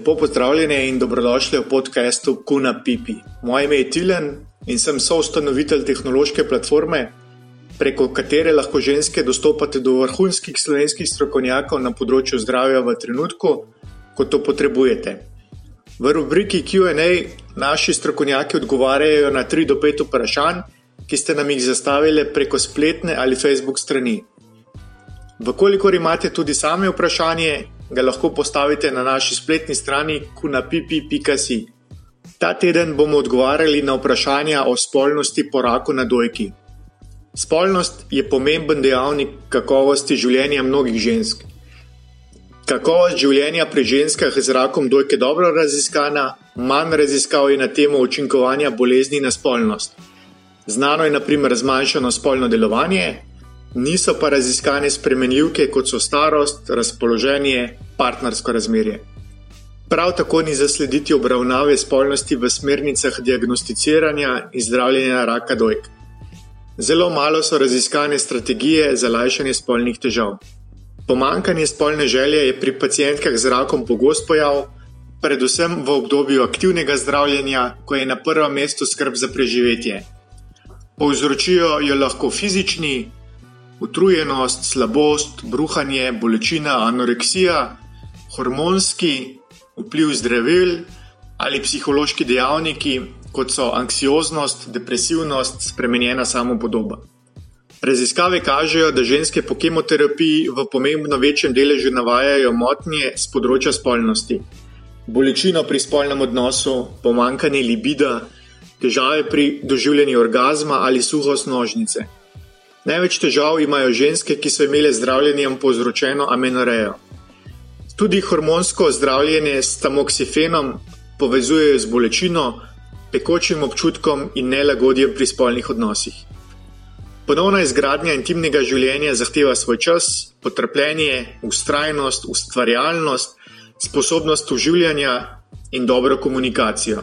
Lepo pozdravljeni in dobrodošli v podkastu Kuna Pipi. Moje ime je Tilen in sem soustanovitelj tehnološke platforme, preko katere lahko ženske dostopate do vrhunskih slovenskih strokovnjakov na področju zdravja v trenutku, ko to potrebujete. V rubriki QA naši strokovnjaki odgovarjajo na 3 do 5 vprašanj, ki ste nam jih zastavili preko spletne ali Facebook strani. Vkolikor imate tudi sami vprašanje, ga lahko postavite na naši spletni strani kunapipi.si. Ta teden bomo odgovarjali na vprašanja o spolnosti po raku na dojki. Spolnost je pomemben dejavnik kakovosti življenja mnogih žensk. Kakovost življenja pri ženskah z rakom dojke je dobro raziskana, manj raziskav je na temo učinkovanja bolezni na spolnost. Znano je naprimer zmanjšano spolno delovanje, niso pa raziskane spremenljivke, kot so starost, razpoloženje, partnersko razmerje. Prav tako ni zaslediti obravnave spolnosti v smernicah diagnosticiranja in zdravljenja raka dojk. Zelo malo so raziskane strategije za lajšanje spolnih težav. Pomankanje spolne želje je pri pacijentkah z rakom pogost pojav, predvsem v obdobju aktivnega zdravljenja, ko je na prvem mestu skrb za preživetje. Povzročijo jo lahko fizični, utrujenost, slabost, bruhanje, bolečina, anoreksija, hormonski vpliv zdravil ali psihološki dejavniki, kot so anksioznost, depresivnost, spremenjena samopodoba. Raziskave kažejo, da ženske po kemoterapiji v pomembno večjem deležu navajajo motnje z področja spolnosti. Bolečino pri spolnem odnosu, pomankanje libida, težave pri doživljanju orgazma ali suhost nožnice. Največ težav imajo ženske, ki so imele zdravljenjem povzročeno amenorejo. Tudi hormonsko zdravljenje s tamoksifenom povezujejo z bolečino, pekočim občutkom in nelagodjem pri spolnih odnosih. Ponovna izgradnja intimnega življenja zahteva svoj čas, potrpljenje, ustrajnost, ustvarjalnost, sposobnost uživanja in dobro komunikacijo.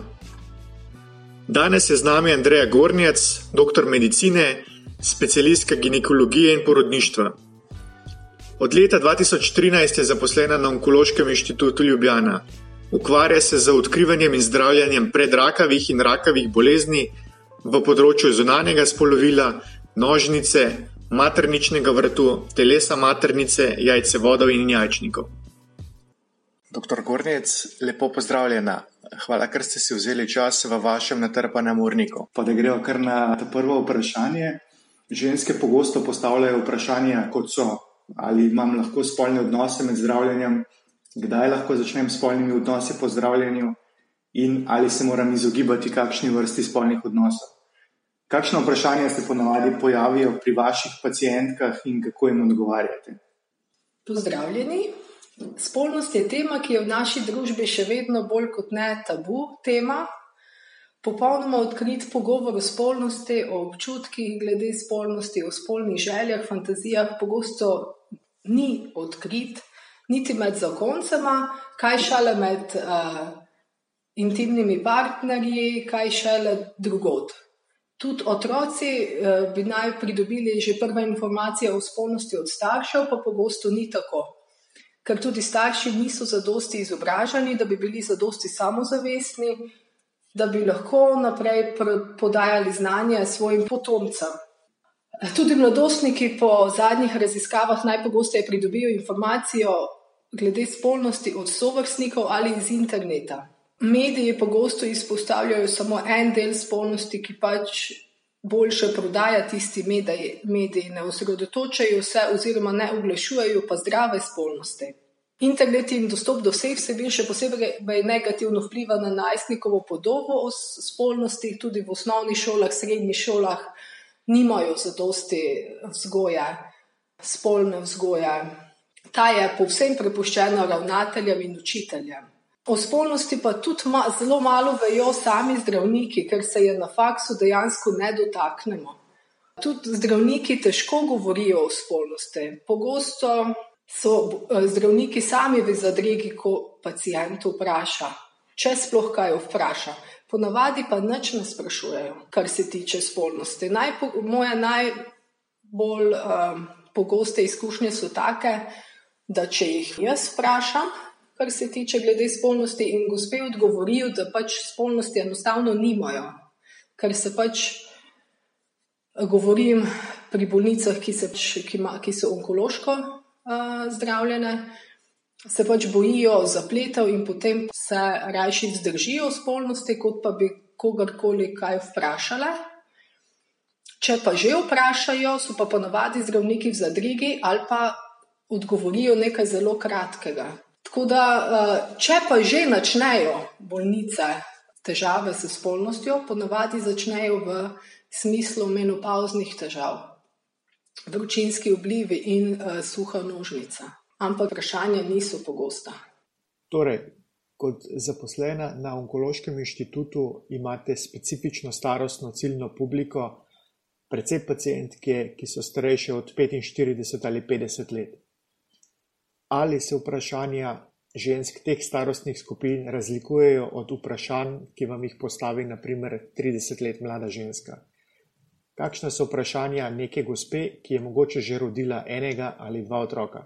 Danes je z nami Andreja Gornjac, doktor medicine specialistka ginekologije in porodništva. Od leta 2013 je zaposlena na Onkološkem inštitutu Ljubljana. Ukvarja se z odkrivanjem in zdravljanjem predrakavih in rakavih bolezni v področju zunanjega spolovila, nožnice, materničnega vrtu, telesa maternice, jajcevodov in jajčnikov. Doktor Gornec, lepo pozdravljena. Hvala, ker ste si vzeli čas v vašem natrpanem urniku. Pa da gremo kar na to prvo vprašanje. Ženske pogosto postavljajo vprašanja, kot so, ali imam lahko spolne odnose med zdravljenjem, kdaj lahko začnem spolnimi odnosi po zdravljenju in ali se moram izogibati kakšni vrsti spolnih odnosov. Kakšno vprašanje se ponavadi pojavijo pri vaših pacijentkah in kako jim odgovarjate? Pozdravljeni. Spolnost je tema, ki je v naši družbi še vedno bolj kot ne tabu tema, Popolnoma odkrit pogovor o spolnosti, o občutkih glede spolnosti, o spolnih željah, fantazijah, pogosto ni odkrit, niti med zakoncema, kaj šele med uh, intimnimi partnerji, kaj šele drugot. Tudi otroci uh, bi naj pridobili že prve informacije o spolnosti od staršev, pa pogosto ni tako. Ker tudi starši niso zadosti izobraženi, da bi bili zadosti samozavestni, da bi lahko naprej podajali znanje svojim potomcem. Tudi mladostniki po zadnjih raziskavah najpogosteje pridobijo informacijo glede spolnosti od sovrstnikov ali iz interneta. Mediji pogosto izpostavljajo samo en del spolnosti, ki pač boljše prodaja tisti mediji, mediji ne osredotočajo se oziroma ne oglašujejo pa zdrave spolnosti. Internet in dostop do vseh vsebin še posebej negativno vpliva na najstnikovo podobo o spolnosti, tudi v osnovnih šolah, srednjih šolah, nimajo zadosti vzgoje, spolne vzgoje. Ta je povsem prepuščena ravnateljem in učiteljem. O spolnosti pa tudi ma, zelo malo vejo sami zdravniki, ker se je na faksu dejansko ne dotaknemo. Tudi zdravniki težko govorijo o spolnosti. Pogosto so eh, zdravniki sami v zadregi, ko pacijent vpraša, če sploh kaj vpraša. Ponavadi pa nič ne sprašujejo, kar se tiče spolnosti. Najpo, moje najbolj um, pogoste izkušnje so take, da če jih jaz vprašam, kar se tiče glede spolnosti, in gospe odgovorijo, da pač spolnosti enostavno nimajo, ker se pač govorim pri bolnicah, ki, se, ki, ma, ki so onkološko zdravljene, se pač bojijo zapletov in potem se rajši zdržijo spolnosti, kot pa bi kogarkoli kaj vprašale. Če pa že vprašajo, so pa ponovadi zdravniki v zadrigi ali pa odgovorijo nekaj zelo kratkega. Tako da, če pa že načnejo bolnice težave s spolnostjo, ponovadi začnejo v smislu menopauznih težav, vročinski oblivi in suha nožnica. Ampak vprašanja niso pogosta. Torej, kot zaposlena na Onkološkem inštitutu imate specifično starostno ciljno publiko, predvsem pacijentke, ki so starejše od 45 ali 50 let. Ali se vprašanja žensk teh starostnih skupin razlikujejo od vprašanj, ki vam jih postavi naprimer 30 let mlada ženska? Kakšna so vprašanja neke gospe, ki je mogoče že rodila enega ali dva otroka?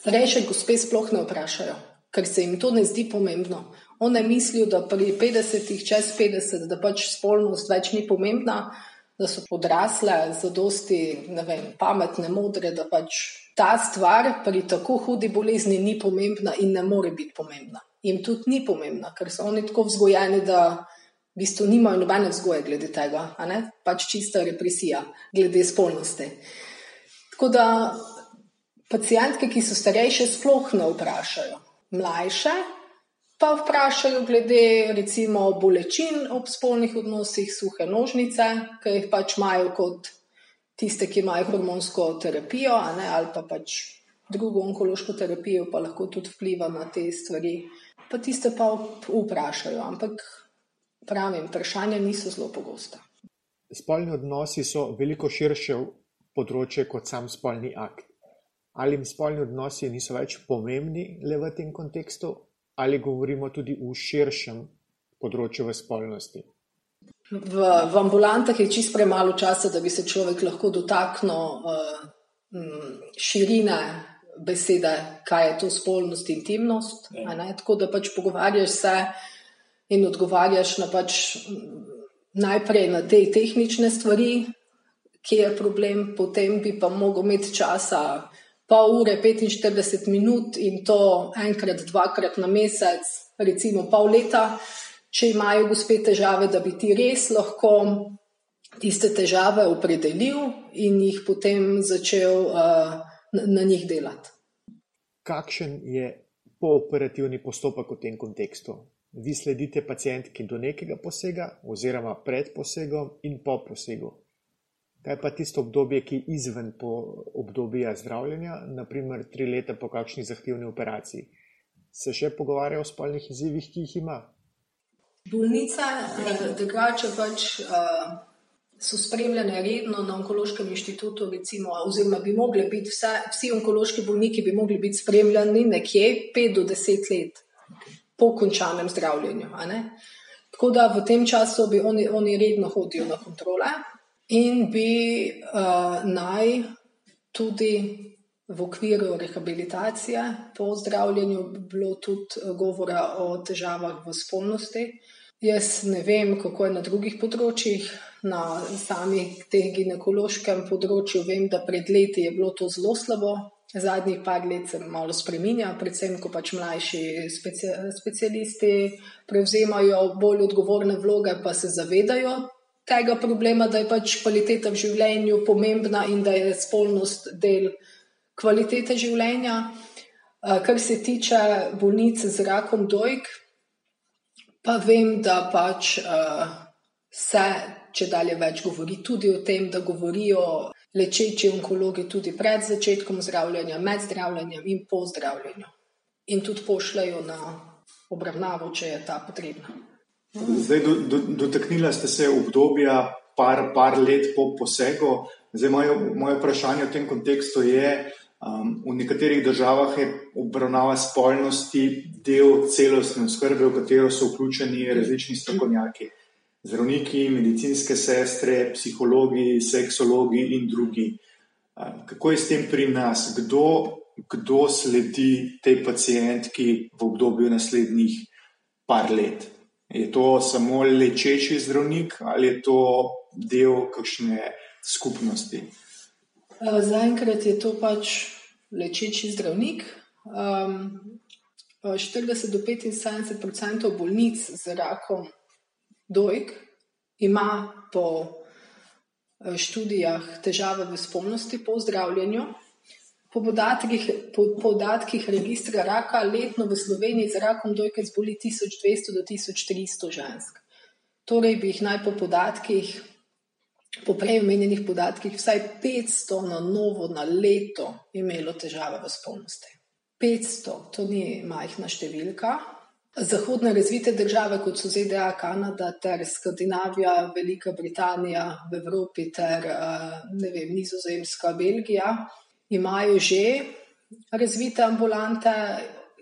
Starejše gospe sploh ne vprašajo, ker se jim to ne zdi pomembno. One mislijo, da pri 50-ih, čez 50, da pač spolnost več ni pomembna, da so odrasle, zadosti, ne vem, pametne, modre, da pač ta stvar pri tako hudi bolezni ni pomembna in ne more biti pomembna. Jim tudi ni pomembna, ker so oni tako vzgojeni, da v bistvu nimajo nobene vzgoje glede tega, pač čista represija glede spolnosti. Tako da pacijentke, ki so starejše, sploh ne vprašajo. Mlajše pa vprašajo glede recimo bolečin ob spolnih odnosih, suhe nožnice, ki jih pač imajo kot tiste, ki imajo hormonsko terapijo, ne, ali pa pač drugo onkološko terapijo, pa lahko tudi vpliva na te stvari. Pa tiste pa vprašajo, ampak pravim, vprašanja niso zelo pogosta. Spolni odnosi so veliko širše področje kot sam spolni akt. Ali jim spolni odnosi niso več pomembni le v tem kontekstu, ali govorimo tudi v širšem področju v spolnosti? V, v ambulantah je čist premalo časa, da bi se človek lahko dotaknil uh, širine besede, kaj je to spolnost in intimnost. Tako da pač pogovarjaš se in odgovarjaš na pač najprej na te tehnične stvari, ki je problem, potem bi pa mogel imeti časa pol ure, 45 minut in to enkrat, dvakrat na mesec, recimo pol leta, če imajo gospe težave, da bi ti res lahko tiste težave opredelil in jih potem začel uh, na, na njih delati. Kakšen je pooperativni postopek v tem kontekstu? Vi sledite pacijentki do nekega posega, oziroma pred posegom in po posegu. Kaj pa tisto obdobje, ki je izven obdobja zdravljenja, naprimer tri leta po kakšni zahtevni operaciji? Se še pogovarjajo o spolnih izzivih, ki jih ima? Bolnice, eh, drugače pač uh, so spremljene redno na onkološkem inštitutu, recimo, oziroma bi mogli biti vse, vsi onkološki bolniki bi mogli biti spremljeni nekje 5 do 10 let po končanem zdravljenju. Tako da v tem času bi oni, oni redno hodijo na kontrole in bi uh, naj tudi v okviru rehabilitacije po zdravljenju bilo tudi govora o težavah v spolnosti. Jaz ne vem, kako je na drugih področjih, na samih teh ginekološkem področju vem, da pred leti je bilo to zelo slabo. Zadnjih par let se malo spremenja, predvsem, ko pač mlajši specialisti prevzemajo bolj odgovorne vloge, pa se zavedajo tega problema, da je pač kvaliteta v življenju pomembna in da je spolnost del kvalitete življenja. Kar se tiče bolnic z rakom dojk, pa vem, da pač se če dalje več govori tudi o tem, da govorijo lečeči onkologi tudi pred začetkom zdravljenja, med zdravljenjem in po zdravljenju. In tudi pošljajo na obravnavo, če je ta potrebna. Zdaj, do, do, dotaknila ste se obdobja par, par let po posegu. Zdaj, moje, moje vprašanje v tem kontekstu je, um, v nekaterih državah je obravnava spolnosti del celostne oskrbe, v katero so vključeni različni strokovnjaki. Zdravniki, medicinske sestre, psihologi, seksologi in drugi. Kako je s tem pri nas? Kdo kdo sledi tej pacijentki v obdobju naslednjih par let. Je to samo lečeči zdravnik ali je to del kakšne skupnosti? Zaenkrat je to pač lečeči zdravnik. Um, 40 do 75 odstotkov bolnic z rakom dojk ima po študijah težave v spolnosti po zdravljenju. Po podatkih, po podatkih registra raka letno v Sloveniji z rakom dojke zboli 1200 do 1300 žensk. Torej bi jih naj po podatkih, po prej omenjenih podatkih, vsaj 500 na novo na leto imelo težave v spolnosti. 500, to ni majhna številka. Zahodne razvite države, kot so ZDA, Kanada ter Skandinavija, Velika Britanija v Evropi ter vem, Nizozemska, Belgija, imajo že razvite ambulante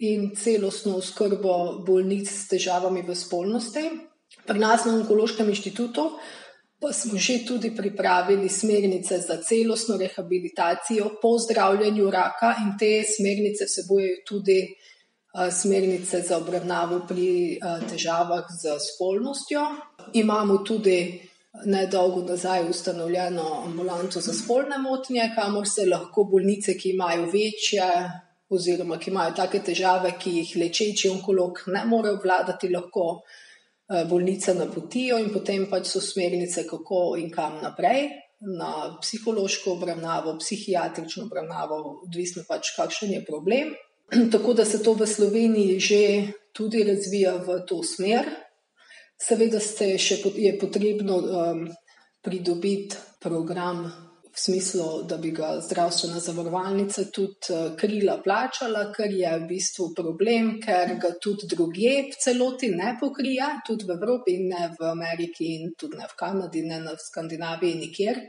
in celostno oskrbo bolnic s težavami v spolnosti. Pri nas na Onkološkem inštitutu pa smo že tudi pripravili smernice za celostno rehabilitacijo po zdravljenju raka, in te smernice vsebujejo tudi smernice za obravnavo pri težavah z spolnostjo. Imamo tudi nedolgo nazaj ustanovljeno ambulanto za spolne motnje, kamor se lahko bolnice, ki imajo večje oziroma ki imajo take težave, ki jih lečeči onkolog ne more obvladati, lahko bolnice napotijo in potem pač so smernice, kako in kam naprej. Na psihološko obravnavo, psihiatrično obravnavo, odvisno pač, kakšen je problem. Tako da se to v Sloveniji že tudi razvija v to smer. Seveda še, je potrebno um, pridobiti program v smislu, da bi ga zdravstvena zavarovalnica tudi krila, plačala, kar je v bistvu problem, ker ga tudi drugje v celoti ne pokrije, tudi v Evropi, ne v Ameriki, in tudi ne v Kanadi, ne v Skandinaviji, nikjer.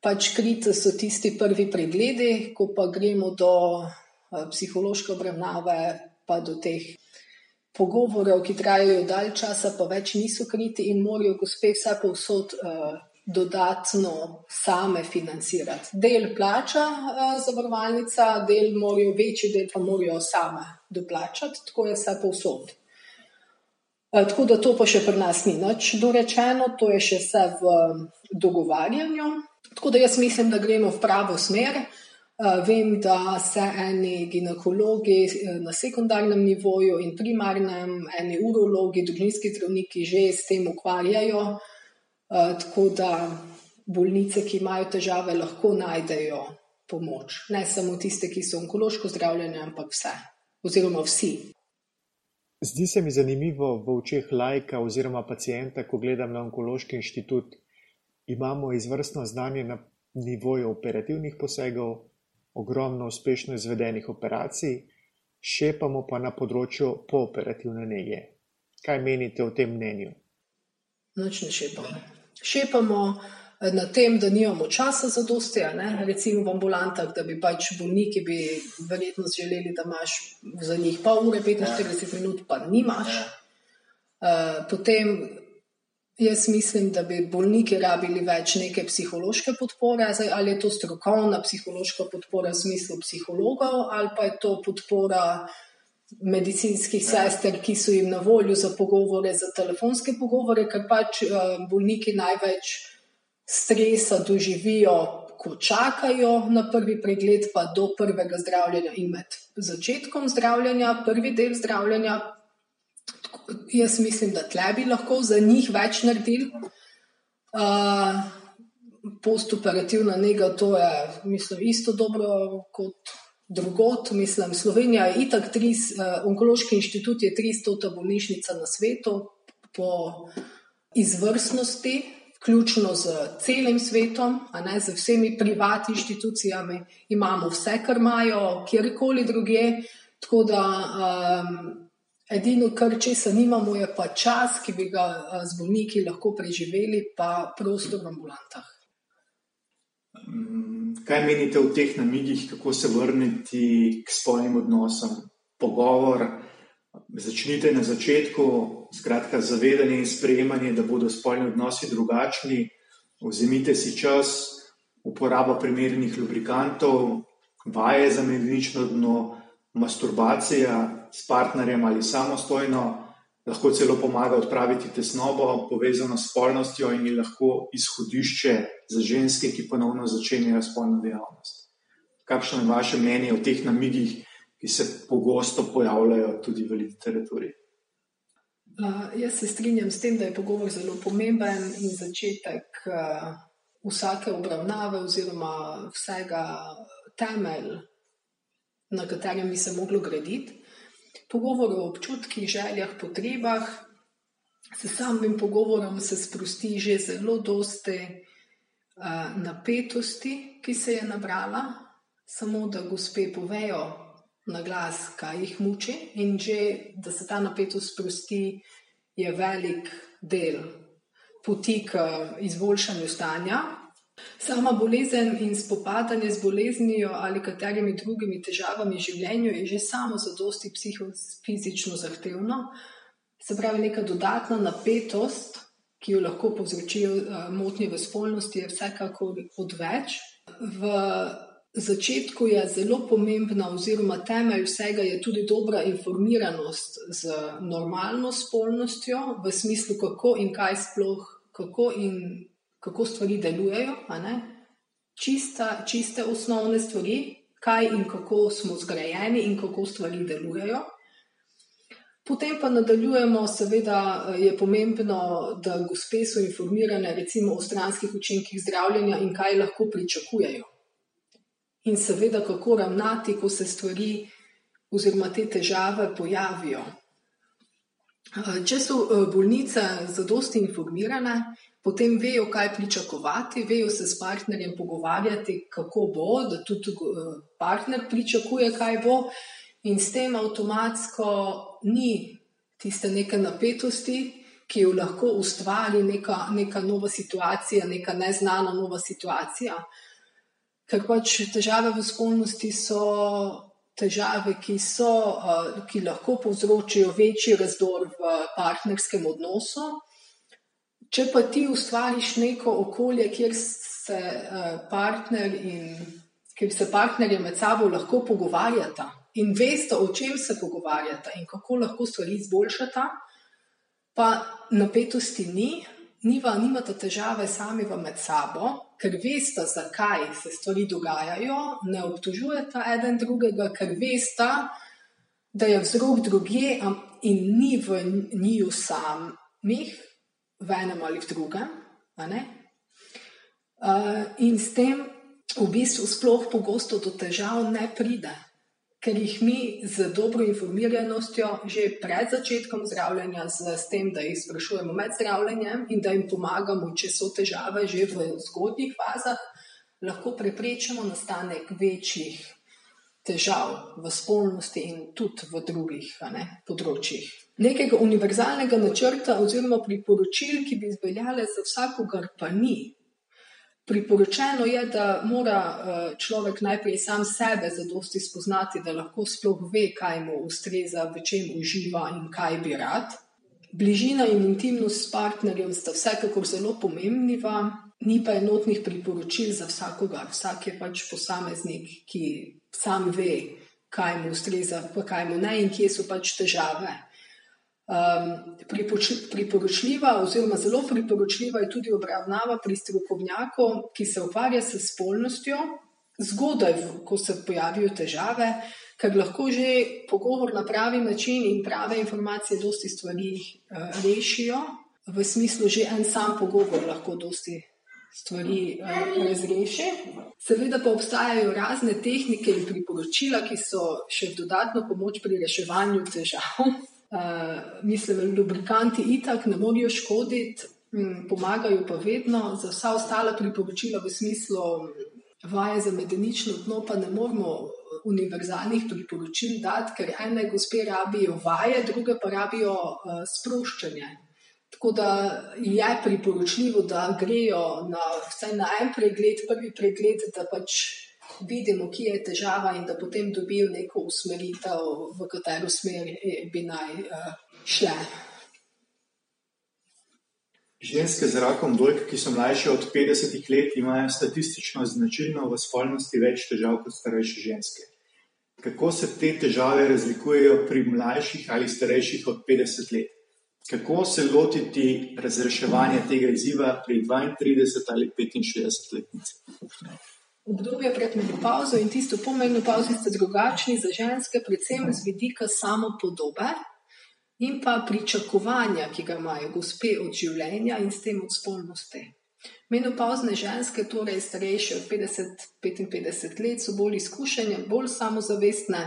Pač krite so tisti prvi pregledi, ko pa gremo do psihološke obravnave, pa do teh pogovorov, ki trajajo dalj časa, pa več niso kriti in morajo gospe vse povsod dodatno same financirati. Del plača uh, zavarovalnica, del morajo, večji del pa morajo same doplačati, tako je vse povsod. Tako da to pa še pri nas ni nič dorečeno, to je še vse v dogovarjanju. Tako da jaz mislim, da gremo v pravo smer. Vem, da se eni ginekologi na sekundarnem nivoju in primarnem, eni urologi, družinski zdravniki že s tem ukvarjajo. Eh, tako da bolnice, ki imajo težave, lahko najdejo pomoč. Ne samo tiste, ki so onkološko zdravljene, ampak vse, oziroma vsi. Zdi se mi zanimivo v očeh lajka oziroma pacijenta, ko gledam na onkološki inštitut. Imamo izvrstno znanje na nivoju operativnih posegov, ogromno uspešno izvedenih operacij, šepamo pa na področju pooperativne nege. Kaj menite o tem mnenju? Noč ne šepamo šepamo eh, na tem, da nimamo časa za dosti, recimo v ambulantah, da bi pač bolniki bi verjetno želeli, da imaš za njih pol ure, 45 minut, pa nimaš. Uh, potem jaz mislim, da bi bolniki rabili več neke psihološke podpore, Zdaj, ali je to strokovna psihološka podpora v smislu psihologov, ali pa je to podpora medicinskih sester, ki so jim na voljo za pogovore, za telefonske pogovore, ker pač uh, bolniki največ stresa doživijo, ko čakajo na prvi pregled, pa do prvega zdravljenja in med začetkom zdravljenja, prvi del zdravljenja. Jaz mislim, da tle bi lahko za njih več naredili. Uh, postoperativna njega, to je, mislim, isto dobro kot drugot, mislim, Slovenija je itak, tri, uh, onkološki inštitut je 300. bolnišnica na svetu po izvrstnosti, vključno z celim svetom, a ne z vsemi privatnimi inštitucijami. Imamo vse, kar imajo, kjerkoli druge. Tako da um, edino, kar če se nimamo, je pa čas, ki bi ga z bolniki lahko preživeli, pa prostor v ambulantah. Kaj menite o teh namigih, kako se vrniti k spolnim odnosom? Pogovor, začnite na začetku, skratka, zavedanje in sprejemanje, da bodo spolni odnosi drugačni. Vzemite si čas, uporaba primernih lubrikantov, vaje za medenično dno, masturbacija s partnerjem ali samostojno, lahko celo pomaga odpraviti tesnobo, povezano s spolnostjo in je lahko izhodišče za ženske, ki ponovno začenjajo spolno dejavnost. Kakšno je vaše mnenje o teh namigih, ki se pogosto pojavljajo tudi v literaturi? Uh, jaz se strinjam s tem, da je pogovor zelo pomemben in začetek uh, vsake obravnave, oziroma vsega temelj, na katerem bi se moglo graditi. Pogovor o občutkih, željah, potrebah. S samim pogovorom se sprosti že zelo dosti uh, napetosti, ki se je nabrala, samo da gospe povejo, na glas, kaj jih muči, in že da se ta napetost sprosti, je velik del poti k izboljšanju stanja. Sama bolezen in spopadanje z boleznijo ali katerimi drugimi težavami v življenju je že samo za dosti psihofizično zahtevno. Se pravi, neka dodatna napetost, ki jo lahko povzročijo uh, motnje v spolnosti, je vsekakor odveč. V začetku je zelo pomembna, oziroma temelj vsega je tudi dobra informiranost z normalno spolnostjo, v smislu, kako in kaj sploh, kako in kako stvari delujejo. Čista, čiste osnovne stvari, kaj in kako smo zgrajeni in kako stvari delujejo. Potem pa nadaljujemo, seveda je pomembno, da gospe so informirane recimo o stranskih učinkih zdravljenja in kaj lahko pričakujejo in seveda, kako ravnati, ko se stvari oziroma te težave pojavijo. Eh, če so eh, bolnice zadosti informirane, potem vejo, kaj pričakovati, vejo se s partnerjem pogovarjati, kako bo, da tudi eh, partner pričakuje, kaj bo, in s tem avtomatsko ni tiste neke napetosti, ki jo lahko ustvari neka, neka nova situacija, neka neznana nova situacija. Ker pač težave v spolnosti so težave, ki, so, ki lahko povzročijo večji razdor v partnerskem odnosu. Če pa ti ustvariš neko okolje, kjer se partner in kjer se partnerje med sabo lahko pogovarjata in veste, o čem se pogovarjata in kako lahko stvari izboljšata, pa napetosti ni, niva, nimata težave sami v med sabo, ker veste, zakaj se stvari dogajajo, ne obtožujete eden drugega, ker veste, da je vzrok drugje in ni v njiju samih, v enem ali v drugem. Uh, in s tem v bistvu sploh pogosto do težav ne pride ker jih mi z dobro informiranostjo že pred začetkom zdravljenja, z, s tem, da jih sprašujemo med zdravljenjem in da jim pomagamo, če so težave že v zgodnjih fazah, lahko preprečimo nastanek večjih težav v spolnosti in tudi v drugih ne, področjih. Nekega univerzalnega načrta oziroma priporočil, ki bi izveljale za vsakogar, pa ni. Priporočeno je, da mora eh, človek najprej sam sebe zadosti spoznati, da lahko sploh ve, kaj mu ustreza, v čem uživa in kaj bi rad. Bližina in intimnost s partnerjem sta vsekakor zelo pomembniva, ni pa enotnih priporočil za vsakogar. Vsak je pač posameznik, ki sam ve, kaj mu ustreza, pa kaj mu ne in kje so pač težave. Um, priporočljiva, oziroma zelo priporočljiva je tudi obravnava pri strokovnjaku, ki se ukvarja s spolnostjo, zgodaj, ko se pojavijo težave, ker lahko že pogovor na pravi način in prave informacije dosti stvari uh, rešijo. V smislu, že en sam pogovor lahko dosti stvari uh, razreši. Seveda pa obstajajo razne tehnike in priporočila, ki so še dodatno pomoč pri reševanju težav. Uh, mislim, lubrikanti itak ne morajo škoditi, um, pomagajo pa vedno. Za vsa ostala priporočila v smislu vaje za medenično dno, pa ne moramo univerzalnih priporočil dati, ker ene gospe rabijo vaje, druge pa rabijo uh, sproščanje. Tako da je priporočljivo, da grejo na vsaj na en pregled, prvi pregled, da pač vidimo, kje je težava, in da potem dobijo neko usmeritev, v katero smer bi naj uh, šle. Ženske z rakom dojk, ki so mlajše od 50 let, imajo statistično značilno v spolnosti več težav kot starejše ženske. Kako se te težave razlikujejo pri mlajših ali starejših od 50 let? Kako se lotiti razreševanja tega izziva pri 32 ali 65 letnici? Obdobje pred menopauzo in tisto po menopauzi sta drugačni za ženske, predvsem z vidika samopodobe in pa pričakovanja, ki ga imajo gospe od življenja in s tem od spolnosti. Menopauzne ženske, torej starejše od 50-55 let, so bolj izkušene, bolj samozavestne,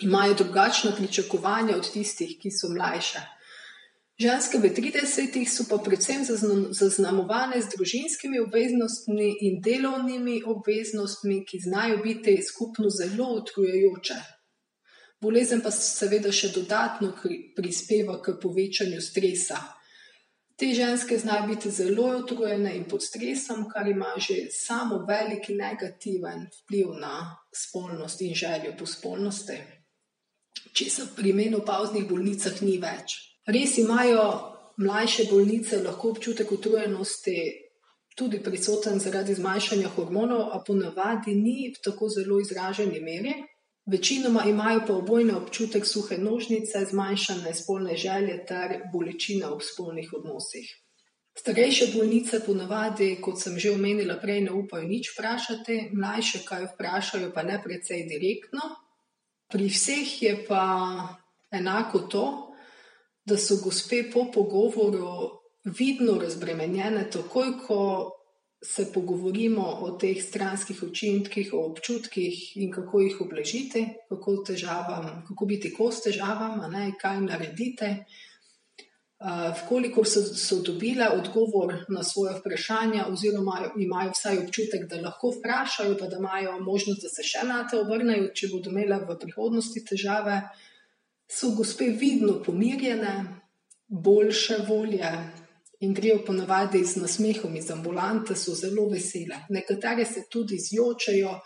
imajo drugačna pričakovanja od tistih, ki so mlajše. Ženske v 30-ih so pa predvsem zaznamovane z družinskimi obveznostmi in delovnimi obveznostmi, ki znajo biti skupno zelo utrujajoče. Bolezen pa seveda še dodatno prispeva k povečanju stresa. Te ženske znajo biti zelo utrujene in pod stresom, kar ima že samo veliki negativen vpliv na spolnost in željo po spolnosti. Če se pri menopauznih bolnicah ni več. Res imajo mlajše bolnice lahko občutek utrujenosti tudi prisoten zaradi zmanjšanja hormonov, a ponavadi ni v tako zelo izraženi meri. Večinoma imajo pa obojne občutek suhe nožnice, zmanjšane spolne želje ter bolečine ob spolnih odnosih. Starejše bolnice ponavadi, kot sem že omenila prej, ne upajo nič vprašati, mlajše kaj vprašajo, pa ne precej direktno. Pri vseh je pa enako to, da so gospe po pogovoru vidno razbremenjene, takoj ko se pogovorimo o teh stranskih učinkih, o občutkih in kako jih oblažiti, kako, težavam, kako biti kos težavam, ne, kaj naredite. Uh, Vkolikor so, so dobile odgovor na svoje vprašanja, oziroma imajo vsaj občutek, da lahko vprašajo, pa da imajo možnost, da se še na te obrnejo, če bodo imele v prihodnosti težave, uh, so gospe vidno pomirjene, boljše volje in grejo ponavadi z nasmehom iz ambulante, so zelo vesele. Nekatere se tudi zjočajo,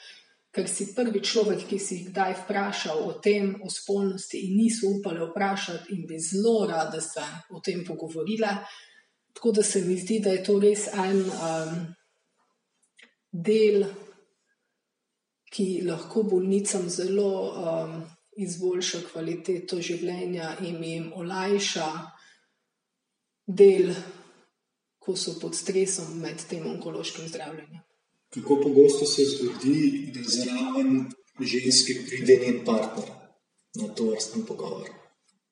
ker si prvi človek, ki si jih kdaj vprašal o tem, o spolnosti, in niso upali vprašati, in bi zelo rada se o tem pogovorile. Tako da se mi zdi, da je to res en um, del, ki lahko bolnicam zelo um, izboljša kvaliteto življenja in jim olajša del, ko so pod stresom med tem onkološkim zdravljenjem. Kako pogosto se zgodi, da zraven ženske pride njen partner na to vrstni pogovor?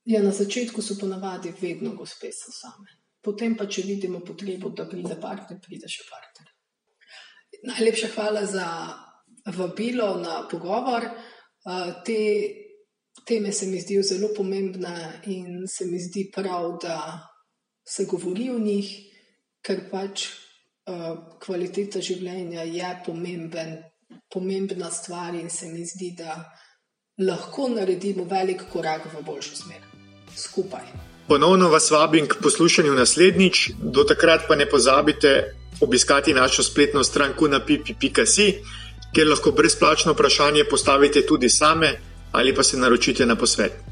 Ja, na začetku so ponavadi vedno gospe same. Potem pa, če vidimo potrebo, da pride partner, pride še partner. Najlepša hvala za vabilo na pogovor. Te teme se mi zdijo zelo pomembne in se mi zdi prav, da se govori o njih, ker pač uh, kvaliteta življenja je pomemben, pomembna stvar in se mi zdi, da lahko naredimo velik korak v boljšo smer skupaj. Ponovno vas vabim k poslušanju naslednjič, do takrat pa ne pozabite obiskati našo spletno stran kunapipi.si, kjer lahko brezplačno vprašanje postavite tudi same ali pa se naročite na posvet.